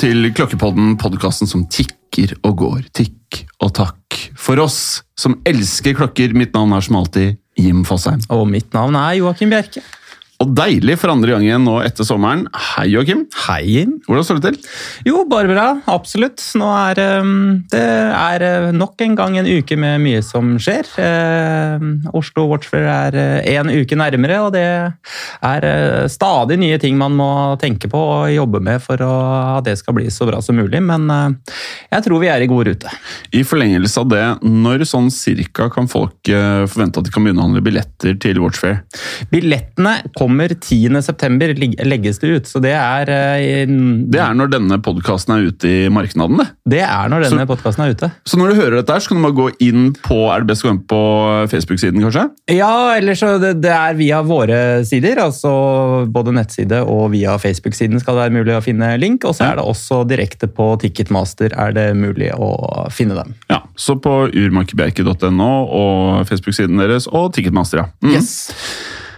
til Klokkepodden, podkasten som tikker og går. Tikk og takk. For oss som elsker klokker, mitt navn er som alltid Jim Fosheim. Og mitt navn er Joakim Bjerke. Og deilig for andre gang igjen nå etter sommeren. Hei, Joakim. Hei, Jim. Hvordan står det til? Jo, bare bra. Absolutt. Nå er um, det er uh, nok en gang en uke med mye som skjer. Uh, Oslo Watchfair er én en uke nærmere, og det er uh, stadig nye ting man må tenke på og jobbe med for at det skal bli så bra som mulig. Men uh, jeg tror vi er i god rute. I forlengelse av det, når sånn cirka kan folk uh, forvente at de kan begynne å handle billetter til Watchfair? Billettene kommer 10.9. legges det ut, så det er uh, Det er når denne podkasten er ute i markedet, det. Det er når denne podkasten er ute. Så når du hører dette, her, så kan du bare gå inn på Er det best å gå inn på Facebook-siden, kanskje? Ja, eller så det, det er via våre sider, altså både nettside og via Facebook-siden skal det være mulig å finne link. Og så er det også direkte på Ticketmaster er det mulig å finne dem. Ja, Så på urmakebjerke.no og Facebook-siden deres og Ticketmaster, ja. Mm. Yes.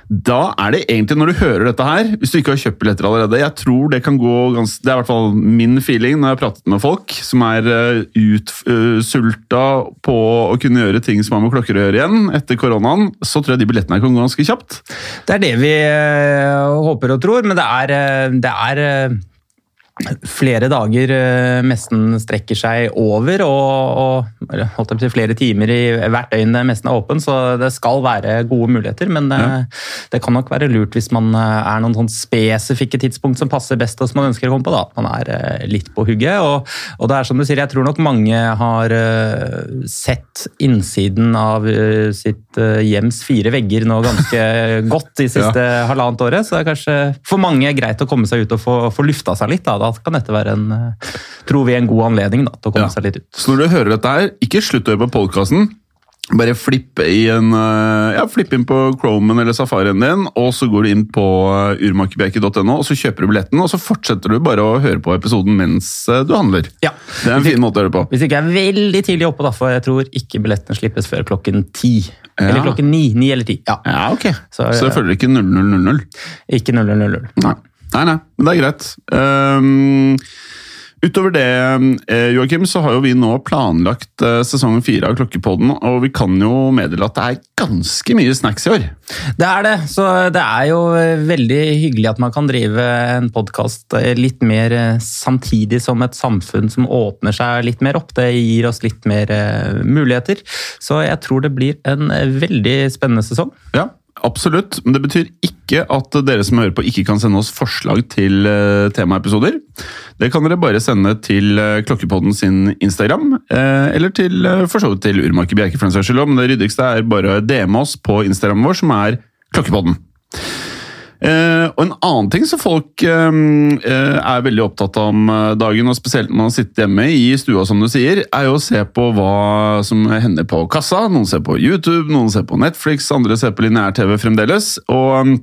Da er det egentlig, når du hører dette her, hvis du ikke har kjøpt billetter allerede Jeg tror det kan gå ganske Det er i hvert fall min feeling når jeg har pratet med folk som er utsulta på å kunne gjøre ting som har med klokker å gjøre igjen etter koronaen, så tror jeg de billettene kan gå ganske kjapt. Det er det vi eh, håper og tror, men det er, eh, det er eh, flere dager eh, messen strekker seg over, og, og på flere timer i hvert døgn messen er åpen, så det skal være gode muligheter. Men det, det kan nok være lurt hvis man eh, er noen sånn spesifikke tidspunkt som passer best og som man ønsker å komme på. da, at Man er eh, litt på hugget. Og, og det er som du sier, jeg tror nok mange har eh, sett innsiden av eh, sitt eh, hjems fire vegger nå ganske godt de siste halvannet året, så det er kanskje for mange greit å komme seg ut og få, få lufta seg litt. da, da kan dette være en, eh, tror vi, en god anledning da, til å komme Ja. seg litt ut. Så når du hører dette her, ikke slutt å høre på podkasten. Bare flipp, en, eh, ja, flipp inn på Chromen eller Safarien din, og så går du inn på eh, og så kjøper du billetten, og så fortsetter du bare å høre på episoden mens du handler. Ja. Det er en fin måte å høre på. Hvis ikke jeg er veldig tidlig oppe, da, for jeg tror ikke billettene slippes før klokken ti. Ja. Eller klokken ni. Ni eller ti. Ja. Ja, ok. Så, Så jeg følger ikke 0000. Ikke 0000. Nei. Nei, nei, men det er greit. Um, utover det, eh, Joakim, så har jo vi nå planlagt eh, sesong fire av Klokkepodden, og vi kan jo meddele at det er ganske mye snacks i år. Det er det. Så det er jo veldig hyggelig at man kan drive en podkast litt mer eh, samtidig som et samfunn som åpner seg litt mer opp. Det gir oss litt mer eh, muligheter. Så jeg tror det blir en veldig spennende sesong. Ja, absolutt. Men det betyr ikke at dere som hører på, ikke kan sende oss forslag til eh, temaepisoder. Det kan dere bare sende til eh, Klokkepodden sin Instagram, eh, eller til for så vidt til Urmaker Bjerke, for den saks skyld. Men det ryddigste er bare å DM oss på Instagrammen vår, som er Klokkepodden. Eh, og en annen ting som folk eh, eh, er veldig opptatt av om eh, dagen, og spesielt når man sitter hjemme i stua, som du sier, er jo å se på hva som hender på kassa. Noen ser på YouTube, noen ser på Netflix, andre ser på lineær-TV fremdeles. Og mm,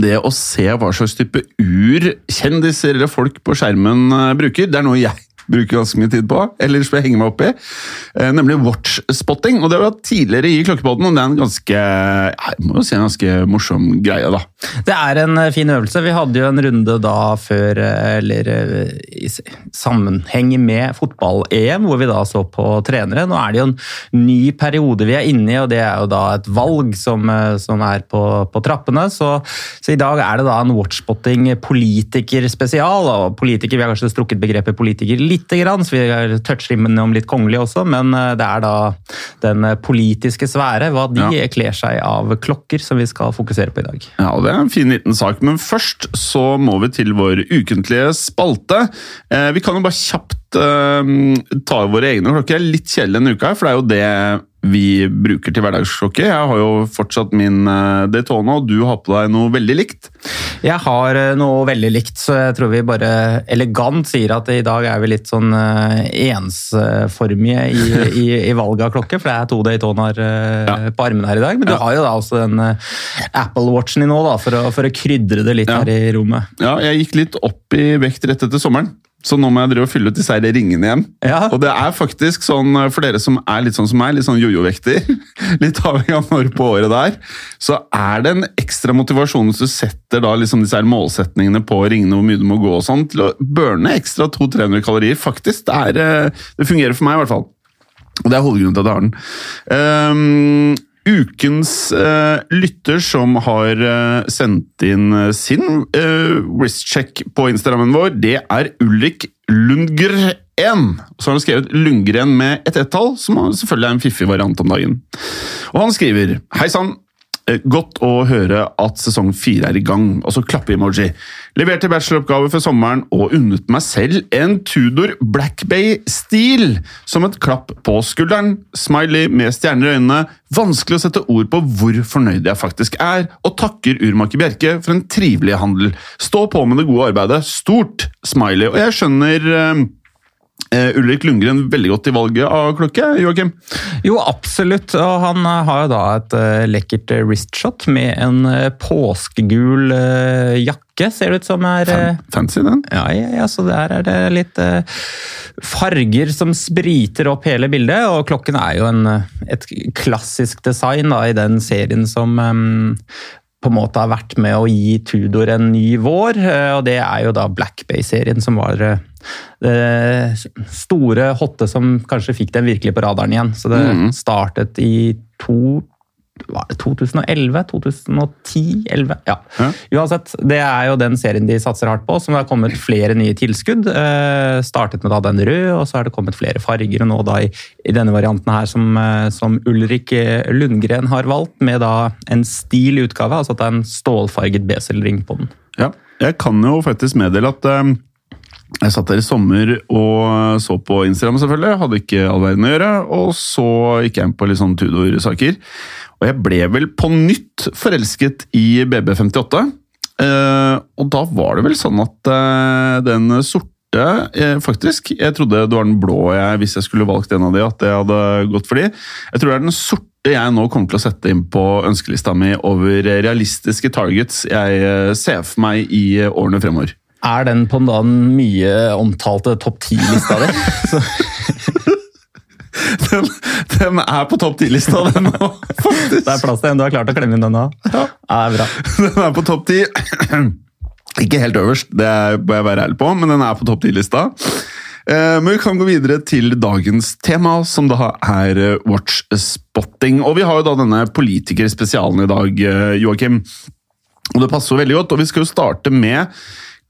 det å se hva slags type ur kjendiser eller folk på skjermen eh, bruker, det er noe jeg bruker ganske mye tid på, eller som jeg henger meg opp i, eh, nemlig watchspotting. Og det har vi hatt tidligere i Klokkepodden, og det er en ganske, jeg må jo si en ganske morsom greie, da. Det er en eh, fin øvelse. Vi hadde jo en runde da før, eh, eller i sammenheng med fotball-EM, hvor vi da så på trenere. Nå er det jo en ny periode vi er inne i, og det er jo da et valg som, som er på, på trappene. Så, så i dag er det da en watchspotting politikerspesial. Og politiker, vi har kanskje strukket begrepet politiker lite grann, så vi toucher innom litt kongelig også, men eh, det er da den eh, politiske sfære, hva de Ja. kler seg av klokker, som vi skal fokusere på i dag. Ja, og Det er en fin liten sak, men først så må vi til vår ukentlige spalte. Eh, vi kan jo bare kjapt ta våre egne klokker. Er litt kjedelig denne uka, for det er jo det vi bruker til hverdagssjokket. Jeg har jo fortsatt min eh, Daytona, og du har på deg noe veldig likt. Jeg har eh, noe veldig likt, så jeg tror vi bare elegant sier at i dag er vi litt sånn eh, ensformige i, i, i valget av klokke, for det er to Daytonaer Ja. på armene her i dag. Men du Ja. har jo da også den Apple Watchen i nå, da, for å, for å krydre det litt Ja. her i rommet. Ja, jeg gikk litt opp i vekt rett etter sommeren. Så nå må jeg drive og fylle ut disse her ringene igjen. Ja. Og det er faktisk sånn, for dere som er litt sånn som meg, litt sånn jojo-vekter, litt avhengig av når på året det er, så er det en ekstra motivasjon hvis du setter da liksom disse her målsetningene på ringene, hvor mye du må gå og sånn, til å burne ekstra 200-300 kalorier. Faktisk, det, er, eh, det fungerer for meg i hvert fall. Og det er hovedgrunnen til at jeg har den. Ehm, ukens eh, lytter som har eh, sendt inn eh, sin uh, wristcheck på Instagrammen vår, det er Ulrik Lundgren. Så har han skrevet Lundgren med et ett-tall, som selvfølgelig er en fiffig variant om dagen. Og han skriver Hei sann. Eh, Godt å høre at sesong fire er i gang. Og så klappe-emoji. Leverte bacheloroppgave for sommeren og unnet meg selv en Tudor Black Bay-stil som et klapp på skulderen. Smiley med stjerner i øynene. Vanskelig å sette ord på hvor fornøyd jeg faktisk er, og takker urmaker Bjerke for en trivelig handel. Stå på med det gode arbeidet. Stort smiley. Og jeg skjønner eh, Ulrik Lundgren veldig godt i valget av klokke, Joakim. Jo, absolutt. Og han eh, har jo da et eh, lekkert eh, wristshot med en eh, påskegul eh, jakke, ser det ut som er eh, Fancy, den. Ja, ja, ja, så der er det litt eh, farger som spriter opp hele bildet, og klokken er jo en, eh, et klassisk design da, i den serien som um, på en måte har vært med å gi Tudor en ny vår, eh, og det er jo da Black Bay-serien som var eh, store hotte som kanskje fikk den virkelig på radaren igjen. Så det mm. startet i to var det 2011? 2010? 11? Ja. Ja. Uansett, det er jo den serien de satser hardt på, som har kommet flere nye tilskudd. Eh, startet med da den røde, og så har det kommet flere farger. Og nå da i, i denne varianten her som, eh, som Ulrik eh, Lundgren har valgt, med da en stil utgave, altså at det er en stålfarget beselring på den. Ja, jeg kan jo faktisk meddele at eh, jeg satt der i sommer og så på Instagram, selvfølgelig. Hadde ikke all verden å gjøre. Og så gikk jeg inn på litt sånn Tudor-saker. Og jeg ble vel på nytt forelsket i BB58. Eh, og da var det vel sånn at eh, den sorte eh, faktisk, Jeg trodde det var den blå jeg, hvis jeg skulle valgt en av de, at det hadde gått for de. Jeg tror det er den sorte jeg nå kommer til å sette inn på ønskelista mi over realistiske targets jeg eh, ser for meg i eh, årene fremover. Er den på den mye omtalte topp ti-lista di? Den, den er på topp ti-lista, den nå, faktisk. Det er plass til en du har klart å klemme inn den nå? Ja, det er bra. Den er på topp ti. Ikke helt øverst, det bør jeg være ærlig på, men den er på topp 10-lista. Eh, Men vi kan gå videre til dagens tema, som da er watchspotting. watch-spotting. Og vi har jo da denne politikerspesialen i dag, eh, Joakim. Og det passer jo veldig godt, og vi skal jo starte med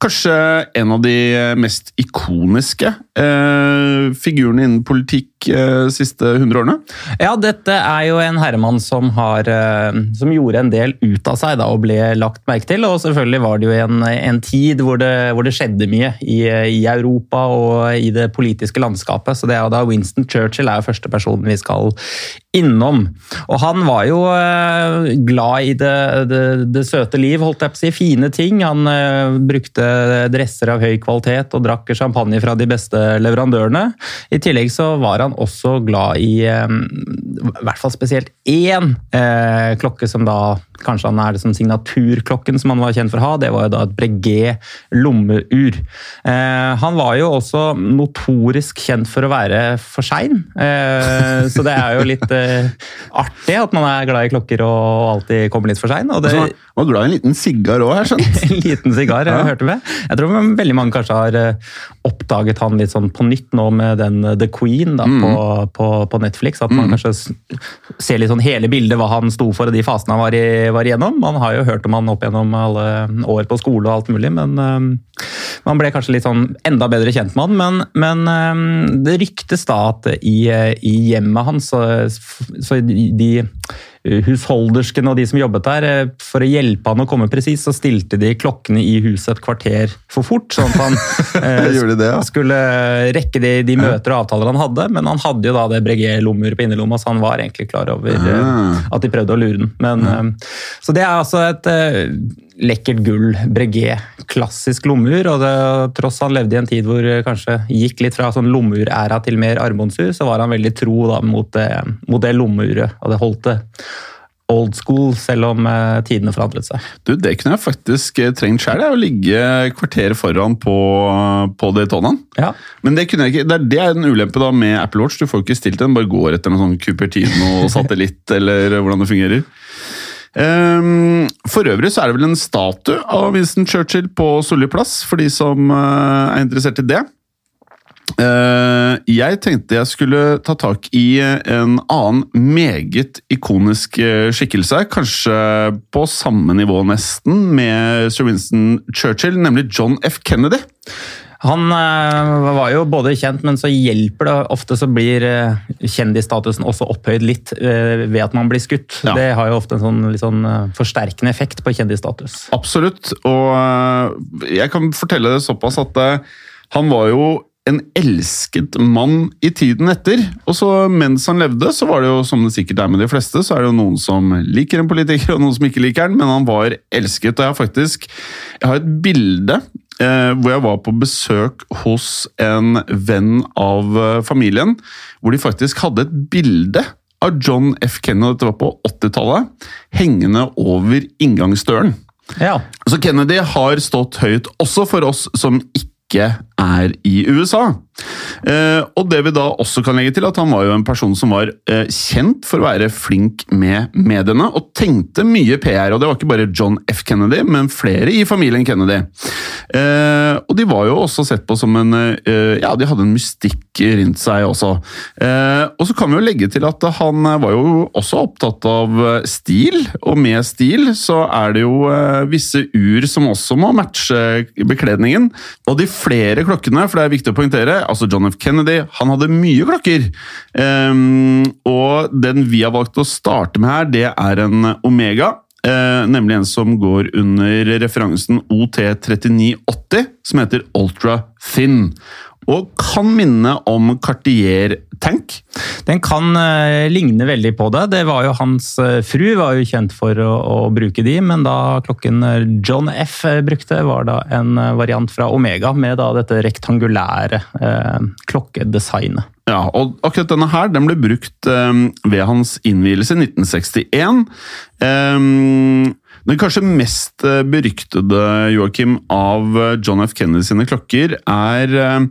kanskje en av de mest ikoniske eh, figurene innen politikk eh, siste 100 årene. Ja, dette er jo en herremann som, har, eh, som gjorde en del ut av seg da, og ble lagt merke til. Og selvfølgelig var det jo en, en tid hvor det, hvor det skjedde mye i, i Europa og i det politiske landskapet. Så det er da Winston Churchill er jo første personen vi skal innom. Og han var jo eh, glad i det, det, det søte liv, holdt jeg på å si. Fine ting. Han brukte dresser av høy kvalitet og drakk champagne fra de beste leverandørene. I tillegg så var han også glad i eh, i hvert fall spesielt én eh, klokke som da kanskje han er det som signaturklokken som han var kjent for å ha. Det var jo da et Breguet lommeur. Eh, han var jo også notorisk kjent for å være for sein, eh, så det er jo litt eh, artig at man er glad i klokker og alltid kommer litt for sein. Og det, Så han var glad i en liten sigar òg, har jeg skjønt. en liten sigar, Ja. hørte med. Jeg tror veldig mange kanskje har eh, oppdaget han litt sånn på nytt nå med den eh, The Queen da, på, på, på Netflix. At man kanskje s- ser litt sånn hele bildet hva han sto for og de fasene han var, i, var igjennom. Man har jo hørt om han opp gjennom alle år på skole og alt mulig, men eh, man ble kanskje litt sånn enda bedre kjent med han. Men, men eh, det ryktes da at i, eh, i hjemmet hans, så, så de husholdersken og de som jobbet der, eh, for å hjelpe han å komme presis, så stilte de klokkene i huset et kvarter for fort, sånn at han eh, det, ja? skulle rekke de, de møter og avtaler han hadde. Men han hadde jo da det Breguet-lommer på innerlomma, så han var egentlig klar over eh, Ah. at de prøvde å lure den. Men, eh, så det er altså et eh, lekkert gull Breguet, klassisk lommeur. Og det, tross han levde i en tid hvor kanskje gikk litt fra sånn lommeuræra til mer armbåndsur, så var han veldig tro da, mot det, mot det lommeuret, og det holdt det old school, selv om eh, tidene forandret seg. Du, Det kunne jeg faktisk uh, trengt sjøl, å ligge kvarteret foran på, på Daytonaen. Ja. Men det kunne jeg ikke, det er, det er en ulempe da med Apple Watch. Du får ikke stilt den, bare går etter noen sånn Cupertino satellitt, eller hvordan det fungerer. Um, for øvrig så er det vel en statue av Winston Churchill på Solli plass, for de som uh, er interessert i det. Uh, jeg tenkte jeg skulle ta tak i en annen meget ikonisk eh, skikkelse. Kanskje på samme nivå nesten med Sir Winston Churchill, nemlig John F. Kennedy. Han uh, var jo både kjent, men så hjelper det ofte så blir uh, kjendisstatusen også opphøyd litt uh, ved at man blir skutt. Ja. Det har jo ofte en sånn, sånn forsterkende effekt på kjendisstatus. Absolutt, og jeg kan fortelle det såpass at han var jo en elsket mann i tiden etter. Og så mens han levde, så var det jo som det sikkert er med de fleste, så er det jo noen som liker en politiker, og noen som ikke liker den, men han var elsket. Og jeg har faktisk jeg har et bilde eh, hvor jeg var på besøk hos en venn av eh, familien, hvor de faktisk hadde et bilde av John F. Kennedy, dette var på 80-tallet, hengende over inngangsdøren. Ja. Så Kennedy har stått høyt også for oss som ikke er i USA. Eh, og det vi da også kan legge til, at han var jo en person som var eh, kjent for å være flink med mediene, og tenkte mye PR. Og det var ikke bare John F. Kennedy, men flere i familien Kennedy. Eh, og de var jo også sett på som en Ja, de hadde en mystikk rundt seg også. og så kan vi jo legge til at han var jo også opptatt av stil, og med stil så er det jo visse ur som også må matche bekledningen. Og de flere klokkene, for det er viktig å poengtere, altså John F. Kennedy, han hadde mye klokker. Um, og den vi har valgt å starte med her, det er en Omega. Uh, nemlig en som går under referansen OT3980, som heter Ultra Thin og kan minne om Cartier Tank. Den kan uh, ligne veldig på det. Det var jo Hans uh, fru var jo kjent for å, å, bruke de, men da klokken eh, John F brukte, var da en variant fra Omega med da dette rektangulære uh, klokkedesignet. Ja, og akkurat denne her den ble brukt ved hans innvielse i 1961. Um, den kanskje mest eh, beryktede Joachim, av eh, John F. Kennedy sine klokker er eh,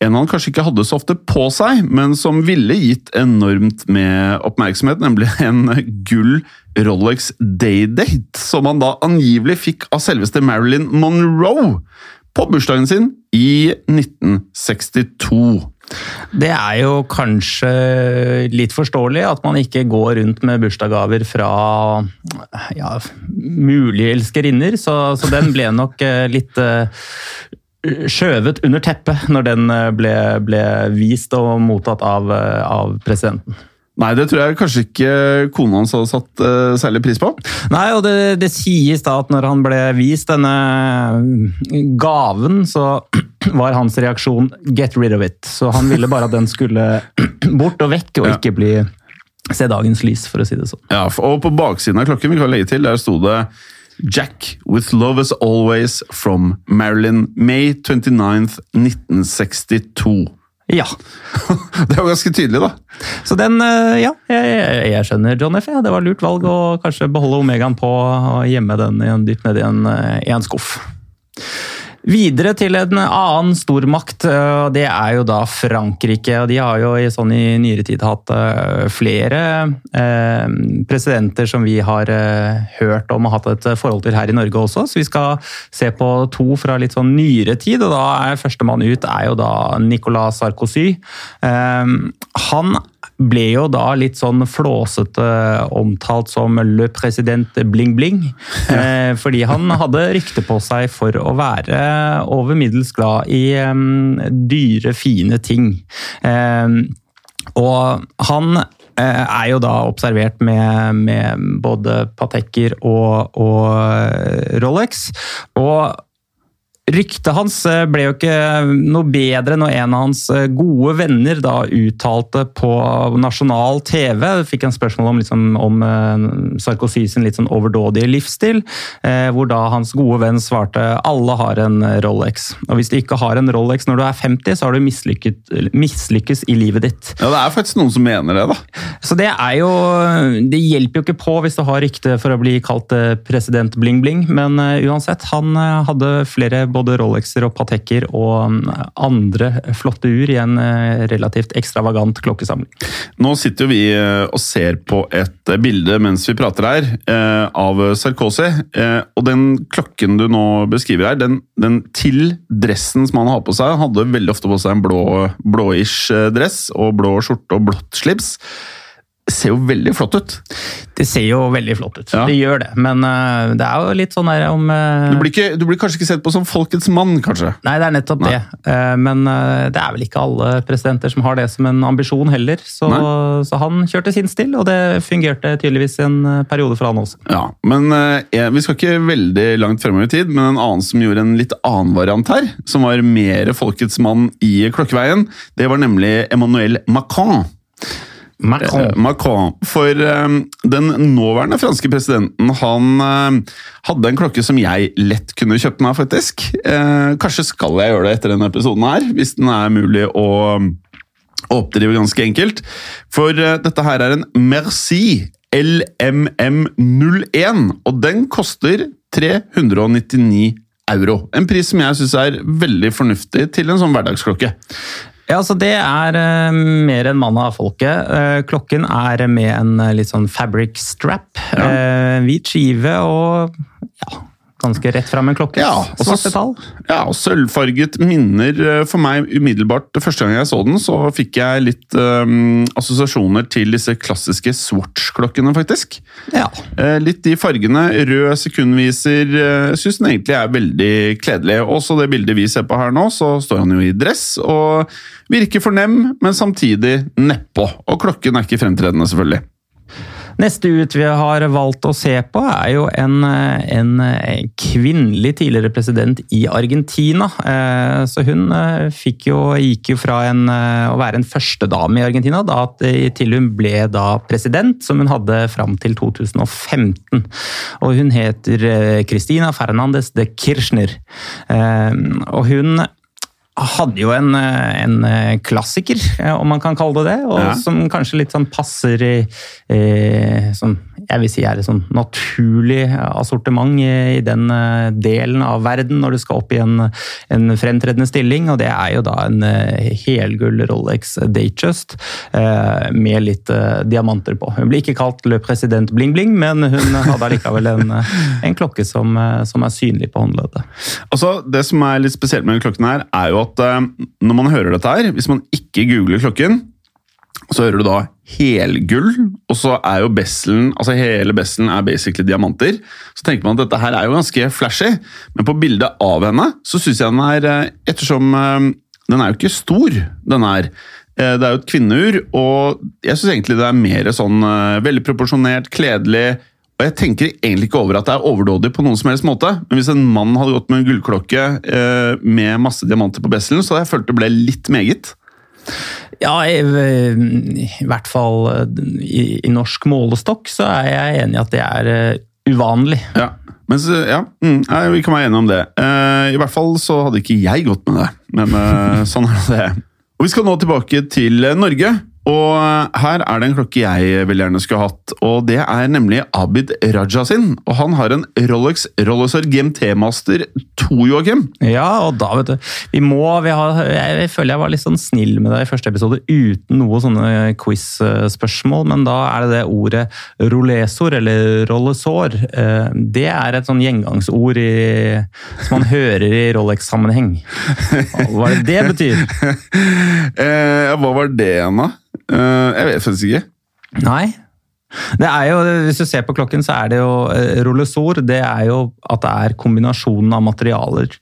en han kanskje ikke hadde så ofte på seg, men som ville gitt enormt med oppmerksomhet, nemlig en gull Rolex Day-Date, som han da angivelig fikk av selveste Marilyn Monroe på bursdagen sin i 1962. Det er jo kanskje litt forståelig at man ikke går rundt med bursdagsgaver fra ja, mulige elskerinner, så, så, den ble nok eh, litt uh, skjøvet under teppet når den eh, ble, ble vist og mottatt av, av presidenten. Nei, det tror jeg kanskje ikke kona hans hadde satt uh, særlig pris på. Nei, og det, det, sies da at når han ble vist denne gaven, så var hans reaksjon 'get rid of it'. Så han ville bare at den skulle bort og vekk, og ikke bli se dagens lys, for å si det sånn. Ja, Og på baksiden av klokken vi kan legge til, der sto det Jack with love as always from Marilyn, May 29th 1962. Ja. det var ganske tydelig, da. Så den, eh, ja, jeg, jeg skjønner John F. Ja. Det var lurt valg å kanskje beholde Omegaen på og gjemme den dypt nedi en, eh, i en skuff. Videre til en annen stormakt, og det er jo da Frankrike. og De har jo i, sånn i nyere tid hatt eh, flere eh, presidenter som vi har hørt om og hatt et forhold til her i Norge også. Så vi skal se på to fra litt sånn nyere tid. og da er Førstemann ut er jo da Nicolas Sarkozy. Han ble jo da litt sånn flåsete omtalt som le president bling-bling. Ja. fordi han hadde rykte på seg for å være over middels glad i dyre, fine ting. Og han eh, er jo da observert med, med både Patekker og, og Rolex. Og Ryktet hans eh, ble jo ikke noe bedre når en av hans eh, gode venner da uttalte på nasjonal TV Fikk en spørsmål om, liksom, om eh, Sarkozy sin litt sånn overdådige livsstil, hvor da hans gode venn svarte alle har en Rolex. Og hvis du ikke har en Rolex når du er 50, så har du mislykkes i livet ditt. Ja, det er faktisk noen som mener det, da. Så det er jo Det hjelper jo ikke på hvis du har rykte for å bli kalt president bling bling, men uansett, han hadde flere både både Rolexer og Patekker og um, andre flotte ur i en uh, relativt ekstravagant klokkesamling. Nå sitter jo vi uh, og ser på et uh, bilde mens vi prater her, av Sarkozy. Og den klokken du nå beskriver her, den, den til dressen som han har på seg, hadde veldig ofte på seg en blå, blåish dress og blå skjorte og blått slips ser jo veldig flott ut. Det ser jo veldig flott ut, ja. det gjør det. Men uh, det er jo litt sånn her om uh, du, blir ikke, du, blir kanskje ikke sett på som folkets mann, kanskje? Nei, det er nettopp Nei. det. Uh, men det er vel ikke alle presidenter som har det som en ambisjon heller. Så, så han kjørte sin stil, og det fungerte tydeligvis en periode for han også. Ja, men jeg, Vi skal ikke veldig langt fremover i tid, men en annen som gjorde en litt annen variant her, som var mer folkets mann i Klokkeveien, det var nemlig Emmanuel Macron. Macron. Eh, Macron. For um, den nåværende franske presidenten han uh, hadde en klokke som jeg lett kunne kjøpt meg, faktisk. Uh, kanskje skal jeg gjøre det etter denne episoden her, hvis den er mulig å, oppdrive ganske enkelt. For uh, dette her er en Merci LMM01, og den koster 399 euro. En pris som jeg syns er veldig fornuftig til en sånn hverdagsklokke. Ja, altså Det er uh, mer enn mann av folket. Uh, klokken er med en uh, litt sånn fabric strap. Ja. hvit skive og ja, ganske rett fram en klokke. Ja, svarte tall. Ja, og sølvfarget minner for meg umiddelbart Første gang jeg så den, så fikk jeg litt um, assosiasjoner til disse klassiske Swatch-klokkene, faktisk. Ja. litt de fargene. Rød sekundviser. Uh, Syns den egentlig er veldig kledelig. Også det bildet vi ser på her nå, så står han jo i dress. og Virker fornem, men samtidig nedpå. Og klokken er ikke fremtredende, selvfølgelig. Neste ut vi har valgt å se på, er jo en, en kvinnelig tidligere president i Argentina. Eh, så hun eh, fikk jo, gikk jo fra en, eh, å være en førstedame i Argentina da, til hun ble da president, som hun hadde fram til 2015. Og hun heter Cristina Fernandez de Kirchner. Og hun hadde jo en, en, klassiker, om man kan kalle det det. Og ja. som kanskje litt sånn passer i, i som jeg vil si er et sånn naturlig assortiment i, den eh, delen av verden når du skal opp i en, en fremtredende stilling. Og det er jo da en uh, helgull Rolex Datejust uh, med litt diamanter på. Hun blir ikke kalt Le President Bling Bling, men hun hadde allikevel en, en klokke som, som, er synlig på håndleddet. Altså, det som er litt spesielt med klokken her, er jo at når man hører dette her, hvis man ikke googler klokken så hører du da helgull, og så er jo besselen altså Hele besselen er basically diamanter. Så tenker man at dette her er jo ganske flashy, men på bildet av henne så syns jeg den er eh, Ettersom eh, den er jo ikke stor, den er. Eh, det er jo et kvinneur, og jeg syns egentlig det er mer sånn veldig proporsjonert, kledelig. Og jeg tenker egentlig ikke over at det er overdådig på noen som helst måte, men hvis en mann hadde gått med en gullklokke med masse diamanter på besselen, så hadde jeg følt det ble litt meget. Ja, i, i hvert fall eh, i, i, norsk målestokk så er jeg enig i at det er uh, uvanlig. Ja, Mens, ja mm, vi kan være enige om det. Uh, I hvert fall så hadde ikke jeg gått med det, men uh, sånn er det. Og Vi skal nå tilbake til Norge. Og her er det en klokke jeg vil gjerne skulle hatt, og det er nemlig Abid Raja sin. Og han har en Rolex Rollesor GMT Master 2, Joakim. Ja, og da, vet du Vi må vi har, Jeg føler jeg var litt sånn snill med deg i første episode uten noe sånne quiz-spørsmål, men da er det det ordet rollesor, eller rollesor. Eh, det er et sånn gjengangsord i, som man hører i Rolex-sammenheng. Hva er det det betyr? eh, hva var det igjen, da? Uh, jeg vet faktisk ikke. Nei. Det er jo, Hvis du ser på klokken, så er det jo uh, rullesor. Det er jo at det er kombinasjonen av materialer.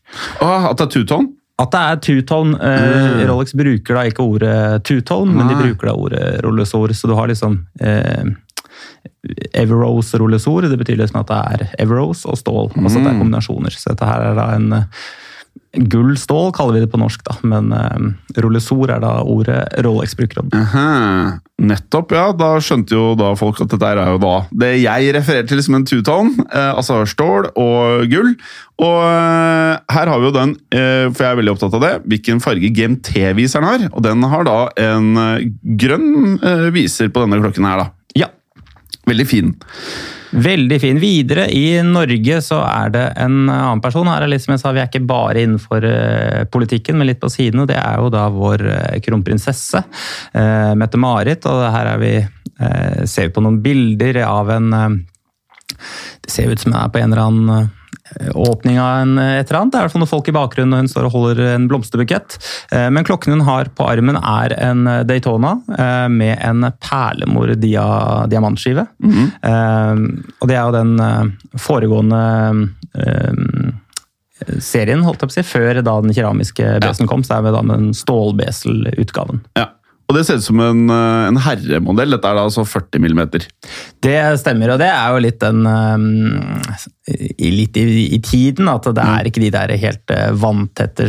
Oh, at det er two-tone? At det er two-tone. Uh, mm. Rolex bruker da ikke ordet two-tone, men de bruker da ordet rullesor. Så du har liksom Everose rullesor. Det betyr liksom at det er Everose og stål. Mm. Altså at det er kombinasjoner. Så dette her er da en Gull stål kaller vi det på norsk, da. Men uh, rullesor er da ordet Rolex bruker om. Aha, nettopp, ja. Da skjønte jo da folk at dette er jo da det jeg refererer til som en two-tone. uh, altså stål og gull. Og uh, her har vi jo den, eh, for jeg er veldig opptatt av det, hvilken farge GMT-viseren har. Og den har da en grønn viser på denne klokken her, da. Ja. Veldig fin. Veldig fin. Videre i Norge så er det en annen person. Her er litt som jeg sa, Vi er ikke bare innenfor uh, politikken, men litt på siden. og Det er jo da vår uh, kronprinsesse uh, Mette-Marit. Og her er vi, ser vi på noen bilder av en Det ser ut som hun er på en eller annen åpning av en, et eller annet. Det er i hvert fall noen folk i bakgrunnen når hun står og holder en blomsterbukett. Eh, men klokken hun har på armen er en Daytona eh, med en perlemor dia, diamantskive. Mm -hmm. Og det er jo den foregående serien, holdt jeg på å si, før da den keramiske besen ja. kom. Så er vi da med den stålbeselutgaven. Ja. Og det ser ut som en, eh, en herremodell. Dette er da altså 40 millimeter. Det stemmer, og det er jo litt den um, Litt i, i, tiden at det er mm. ikke de der helt vanntette vanntette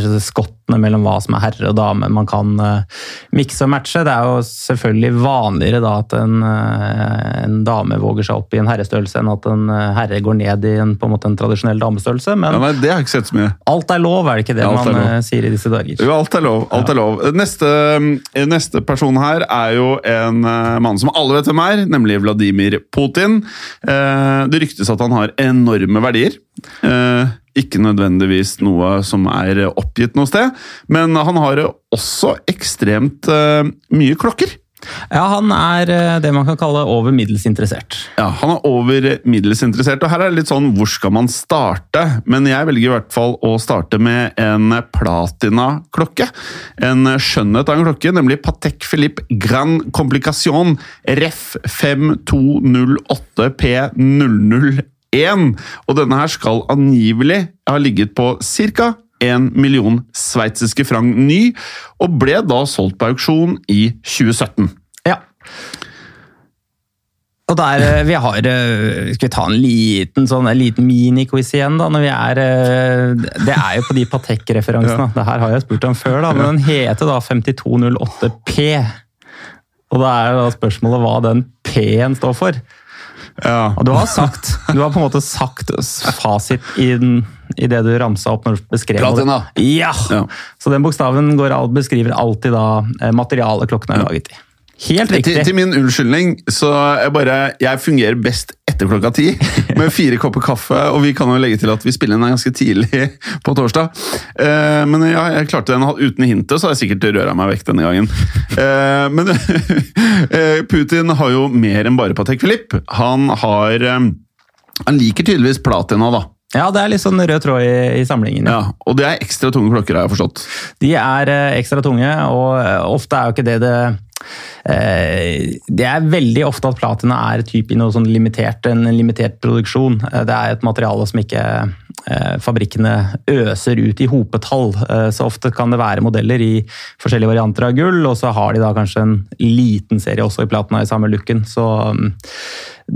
skottene mellom hva som er herre og dame man kan uh, mikse og matche. Det er jo selvfølgelig vanligere da at en, uh, en dame våger seg opp i en herrestørrelse enn at en herre går ned i en, på en, måte en tradisjonell damestørrelse. Men ja, men det har jeg ikke sett så mye. alt er lov, er det ikke det ja, man sier i disse dager? Jo, alt er lov. Alt er lov. Neste, neste person her er jo en mann som alle vet hvem er, nemlig Vladimir Putin. Det ryktes at han har enorme verdier. Ikke nødvendigvis noe som er oppgitt noe sted, men han har også ekstremt mye klokker. Ja, han er eh, det man kan kalle over middels interessert. Ja, han er over middels interessert, og her er det litt sånn hvor skal man starte? Men jeg velger i hvert fall å starte med en platina-klokke. En skjønnhet av en klokke, nemlig Patek Philippe Grand Complication Ref 5208P001. Og denne her skal angivelig ha ligget på ca. 1 million sveitsiske franc ny, og ble da solgt på auksjon i 2017. Ja. Og der, eh, vi har, eh, Skal vi ta en liten, sånn, en liten miniquiz igjen? da, når vi er, eh, Det er jo på de Patek-referansene. Ja. Det her har jeg spurt om før, da, men den heter da 5208P. Og da er da spørsmålet hva den P-en står for. Ja. Og du har sagt, du har på en måte sagt fasit i, den, i det du ramsa opp når du beskrev Platina. Ja. ja. Så den bokstaven går, beskriver alltid da eh, materialet klokken er laget i. Helt riktig. Til, til, min unnskyldning, så jeg bare Jeg fungerer best etter klokka ti med fire kopper kaffe, og vi kan jo legge til at vi spiller den ganske tidlig på torsdag. Eh, men ja, jeg klarte den uten hintet, så har jeg sikkert røra meg vekk denne gangen. Eh, men eh, Putin har jo mer enn bare Patek Philippe. Han har eh, Han liker tydeligvis platina, da. Ja, det er litt sånn rød tråd i, i, samlingen. Ja. ja, Og det er ekstra tunge klokker, har jeg forstått? De er eh, ekstra tunge, og ofte er jo ikke det det det er veldig ofte at platina er typ i noe sånn limitert, en limitert produksjon. Eh, det er et materiale som ikke eh, fabrikkene øser ut i hopetall. Så ofte kan det være modeller i forskjellige varianter av gull, og så har de da kanskje en liten serie også i platina i samme looken. Så mm,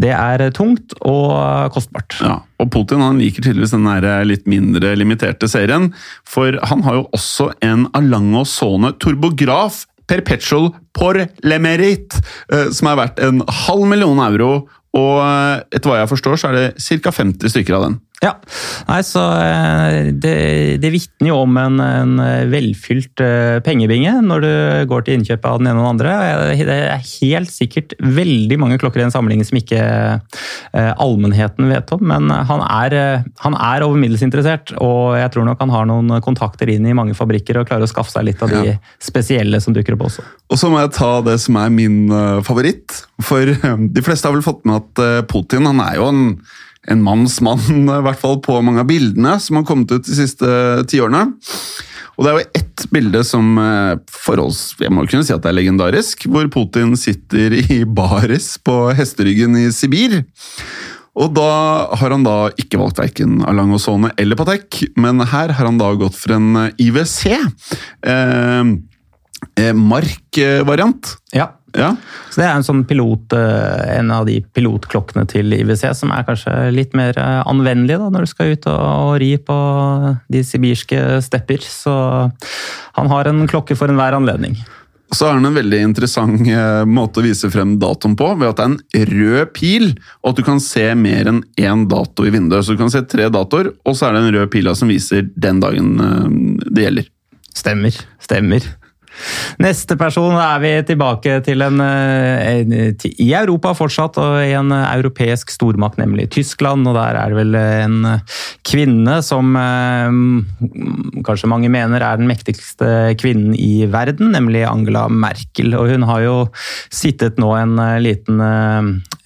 det er tungt og kostbart. Ja, og Putin han liker tydeligvis den litt mindre limiterte serien, for han har jo også en Alango Sone turbograf Perpetual por l'Emerit, eh, som er verdt en halv million euro. Og eh, etter hva jeg forstår, så er det ca. 50 stykker av den. Ja, Nei, så eh, Det, det vitner jo om en, en, velfylt eh, pengebinge når du går til innkjøp av den ene og den andre. Det er helt sikkert veldig mange klokker i en samling som ikke eh, allmennheten vet om, men han er, han er over middels interessert. Og jeg tror nok han har noen kontakter inn i mange fabrikker og klarer å skaffe seg litt av de ja. spesielle som dukker opp også. Og så må jeg ta det som er min favoritt. For de fleste har vel fått med at Putin han er jo en en manns mann, i hvert fall på mange av bildene som har kommet ut de siste tiårene. Og det er jo ett bilde som eh, forholds, jeg må kunne si at det er legendarisk, hvor Putin sitter i baris på hesteryggen i Sibir. Og da har han da ikke valgt verken Alangosone eller Patek, men her har han da gått for en IWC. Eh, eh Mark-variant. Ja. Ja. Så det er en sånn pilot, eh, en av de pilotklokkene til IWC som er kanskje litt mer eh, anvendelig da, når du skal ut og, ri på de sibirske stepper. Så han har en klokke for enhver anledning. Så er den en veldig interessant eh, måte å vise frem datoen på, ved at det er en rød pil, og at du kan se mer enn én dato i vinduet. Så du kan se tre datoer, og så er det en rød pila som viser den dagen det gjelder. Stemmer. Stemmer. Neste person er vi tilbake til en, eh, i Europa fortsatt, og i en europeisk stormakt, nemlig Tyskland. Og der er det vel en kvinne som eh, kanskje mange mener er den mektigste kvinnen i verden, nemlig Angela Merkel. Og hun har jo sittet nå en eh, liten,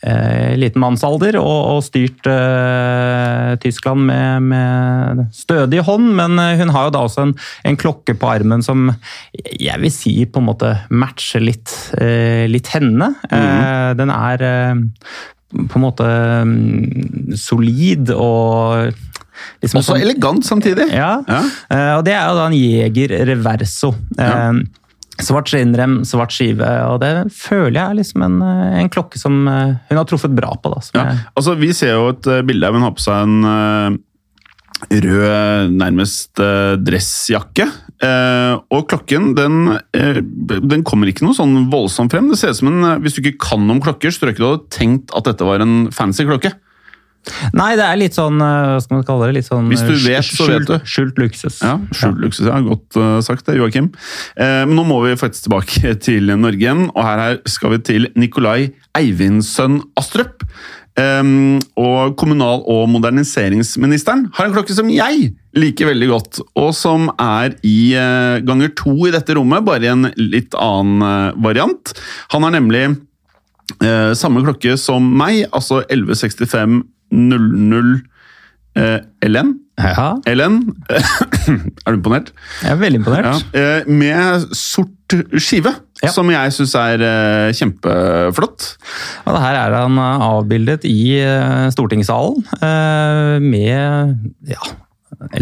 eh, liten mannsalder og, og styrt eh, Tyskland med, med, stødig hånd, men hun har jo da også en, en klokke på armen som jeg vil si på en måte matcher litt, eh, litt henne. Mm. Den er eh, på en måte mm, solid og liksom Også sånn, elegant samtidig. Ja. ja. og det er jo da en Jeger Reverso. Ja. Svart skinnrem, svart skive, og det føler jeg er liksom en, en, klokke som hun har truffet bra på. Da, ja, altså Vi ser jo et bilde av hun har på seg en rød, nærmest dressjakke. Eh, og klokken den, eh, den, kommer ikke noe sånn voldsomt frem. Det ser ut som en, eh, Hvis du ikke kan om klokker, så tror jeg ikke du hadde tenkt at dette var en fancy klokke. Nei, det er litt sånn hva skal man kalle det, litt sånn Hvis du vet, så vet du. Skjult luksus. Ja, skjult ja. luksus, ja. Godt uh, sagt det, Joakim. Eh, men nå må vi faktisk tilbake til Norge igjen, og her skal vi til Nikolai Eivindsønn Astrup. Um, og kommunal- og moderniseringsministeren har en klokke som jeg liker veldig godt, og som er i uh, ganger to i dette rommet, bare i en litt annen variant. Han har nemlig samme klokke som meg, altså 1165 00 LN. Ja. LN. er du imponert? Jeg er veldig imponert. Ja, med sort skive. Ja. Som jeg syns er eh, kjempeflott. Og det her er han eh, avbildet i uh, stortingssalen uh, med ja,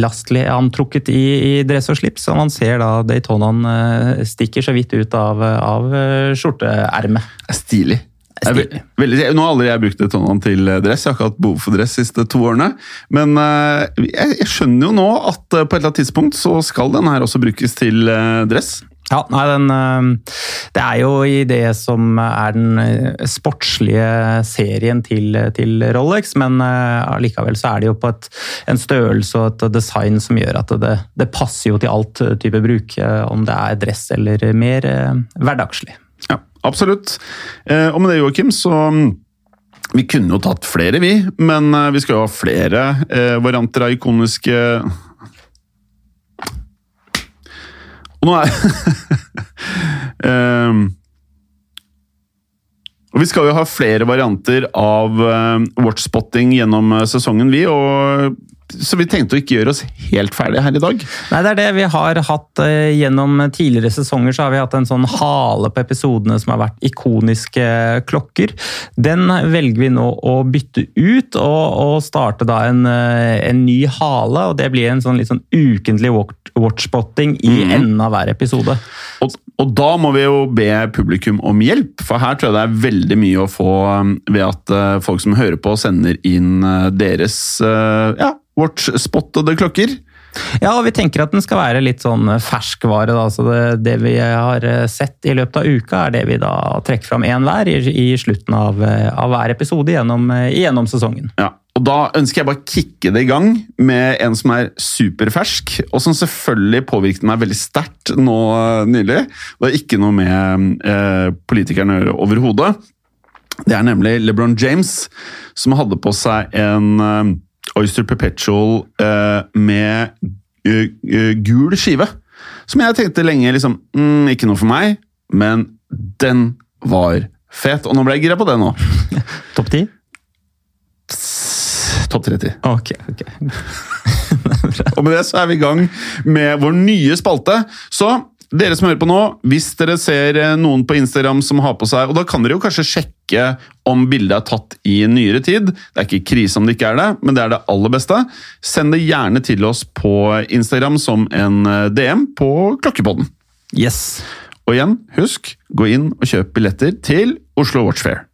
lastelig antrukket i, i, dress og slips. Og man ser da Daytonaen stikker så vidt ut av, av skjorteermet. Stilig. Veldig, nå har aldri jeg brukt Daytonaen til dress, jeg har ikke hatt behov for dress de siste to årene. Men jeg, jeg, skjønner jo nå at på et eller annet tidspunkt så skal den her også brukes til dress. Ja, nei, den, eh, Det er jo i det som er den eh, sportslige serien til, til Rolex, men eh, allikevel så er det jo på et, en størrelse og et design som gjør at det, det, passer jo til alt type bruk, om det er dress eller mer hverdagslig. Ja, absolutt. Og med det, Joakim, så mm, vi kunne jo tatt flere, vi, men vi skal jo ha flere varianter av ikoniske Og nå er um, Og vi skal jo ha flere varianter av uh, watchspotting gjennom uh, sesongen, vi. og så vi tenkte å ikke gjøre oss helt ferdige her i dag. Nei, det er det vi har hatt eh, gjennom tidligere sesonger. Så har vi hatt en sånn hale på episodene som har vært ikoniske klokker. Den velger vi nå å bytte ut og, og starte da en, eh, en, ny hale. og Det blir en sånn litt sånn ukentlig watchspotting i mm. enden av hver episode. Og, og, da må vi jo be publikum om hjelp, for her tror jeg det er veldig mye å få um, ved at uh, folk som hører på, sender inn uh, deres uh, ja, watch-spottede klokker. Ja, og vi tenker at den skal være litt sånn ferskvare. Da. Så det, det, vi har sett i løpet av uka, er det vi da trekker fram én hver i, i, slutten av, av, hver episode gjennom, gjennom sesongen. Ja, og Da ønsker jeg bare å kicke det i gang med en som er superfersk, og som selvfølgelig påvirket meg veldig sterkt nå nylig. Det er ikke noe med eh, politikerne å gjøre overhodet. Det er nemlig LeBron James, som hadde på seg en eh, Oyster Perpetual uh, med uh, gul skive. Som jeg tenkte lenge liksom mm, Ikke noe for meg, men den var fet. Og nå ble jeg gira på det nå. Topp ti? Topp 30. Ok, ok. og med det så er vi i gang med vår nye spalte. Så dere som hører på nå, hvis dere ser eh, noen på Instagram som har på seg Og da kan dere jo kanskje sjekke om bildet er tatt i nyere tid. Det er ikke krise om det ikke er det, men det er det aller beste. Send det gjerne til oss på Instagram som en eh, DM på Klokkepodden. Yes. Og igjen, husk, gå inn og kjøp billetter til Oslo Watch Fair.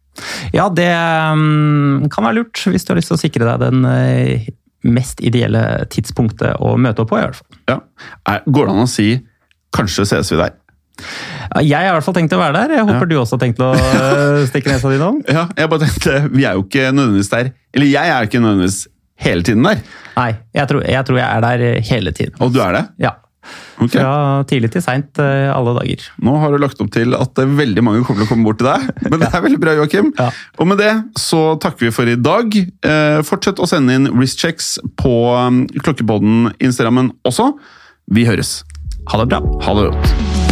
Ja, det um, kan være lurt hvis du har lyst til å sikre deg den uh, mest ideelle tidspunktet å møte opp på, i hvert fall. Ja. Går det an å si 'kanskje ses vi der'? Jeg har i hvert fall tenkt å være der. Jeg håper Ja. du også har tenkt å uh, stikke nesa di innom. Ja, jeg bare tenkte, Vi er jo ikke nødvendigvis der. Eller jeg er ikke nødvendigvis hele tiden der. Nei, jeg tror, jeg tror jeg er der hele tiden. Og du er det? Ja. Okay. Fra tidlig til seint uh, alle dager. Nå har du lagt opp til at veldig mange kommer til å komme bort til deg. Men det er veldig bra, Joakim. Ja. Og med det så takker vi for i dag. Eh, fortsett å sende inn wristchecks på um, Klokkepodden Instagrammen også. Vi høres. Ha det bra. Ha det godt.